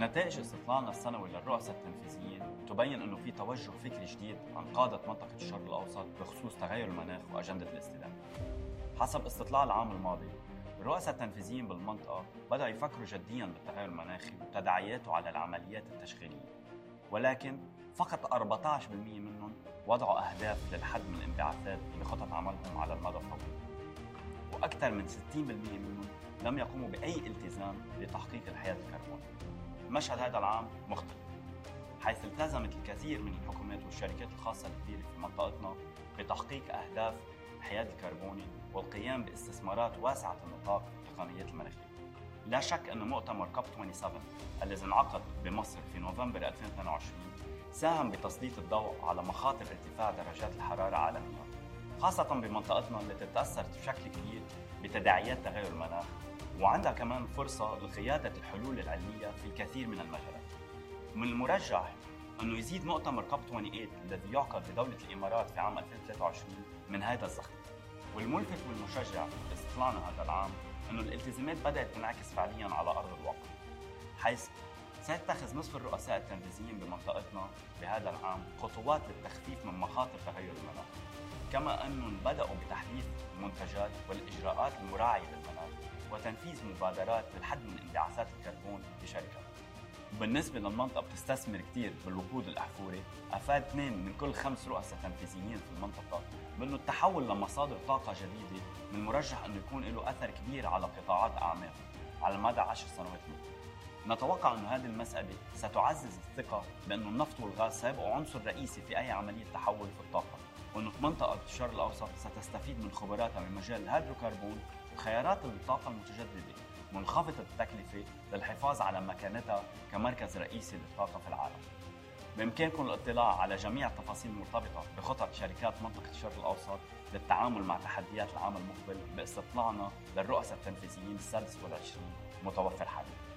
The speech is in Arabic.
نتائج استطلاعنا السنوي للرؤساء التنفيذيين تبين إنه في توجه فكري جديد عن قادة منطقة الشرق الأوسط بخصوص تغير المناخ وأجندة الاستدامة. حسب استطلاع العام الماضي، الرؤساء التنفيذيين بالمنطقة بدأوا يفكروا جديا بالتغير المناخي وتداعياته على العمليات التشغيلية. ولكن فقط 14% منهم وضعوا أهداف للحد من الانبعاثات بخطط عملهم على المدى الطويل. وأكثر من 60% منهم لم يقوموا بأي التزام لتحقيق الحياد الكربوني. مشهد هذا العام مختلف حيث التزمت الكثير من الحكومات والشركات الخاصة الكبيرة في منطقتنا بتحقيق أهداف الحياد الكربوني والقيام باستثمارات واسعة النطاق في التقنيات المناخية. لا شك أن مؤتمر COP 27 الذي انعقد بمصر في نوفمبر 2022 ساهم بتسليط الضوء على مخاطر ارتفاع درجات الحرارة عالميا خاصة بمنطقتنا التي تأثرت بشكل كبير بتداعيات تغير المناخ وعندها كمان فرصة لقيادة الحلول العلمية في الكثير من المجالات. من المرجح أنه يزيد مؤتمر كاب 28 الذي يعقد بدولة الإمارات في عام 2023 من هذا الزخم. والملفت والمشجع باستطلاعنا هذا العام أنه الالتزامات بدأت تنعكس فعليا على أرض الواقع حيث سيتخذ نصف الرؤساء التنفيذيين بهذا العام خطوات للتخفيف من مخاطر تغير المناخ كما أنهم بدأوا بتحديث المنتجات والإجراءات المراعية للمناخ وتنفيذ مبادرات للحد من انبعاثات الكربون بشركات بالنسبة للمنطقة بتستثمر كثير بالوقود الأحفوري أفاد اثنين من كل خمس رؤساء تنفيذيين في المنطقة بأنه التحول لمصادر طاقة جديدة من المرجح أنه يكون له أثر كبير على قطاعات أعمال على مدى عشر سنوات ممكن. نتوقع أن هذه المسألة ستعزز الثقة بأن النفط والغاز سيبقوا عنصر رئيسي في أي عملية تحول في الطاقة وأن منطقة الشرق الأوسط ستستفيد من خبراتها من مجال الهيدروكربون وخيارات الطاقة المتجددة منخفضة التكلفة للحفاظ على مكانتها كمركز رئيسي للطاقة في العالم. بإمكانكم الاطلاع على جميع التفاصيل المرتبطة بخطط شركات منطقة الشرق الأوسط للتعامل مع تحديات العام المقبل باستطلاعنا للرؤساء التنفيذيين السادس والعشرين متوفر حاليا.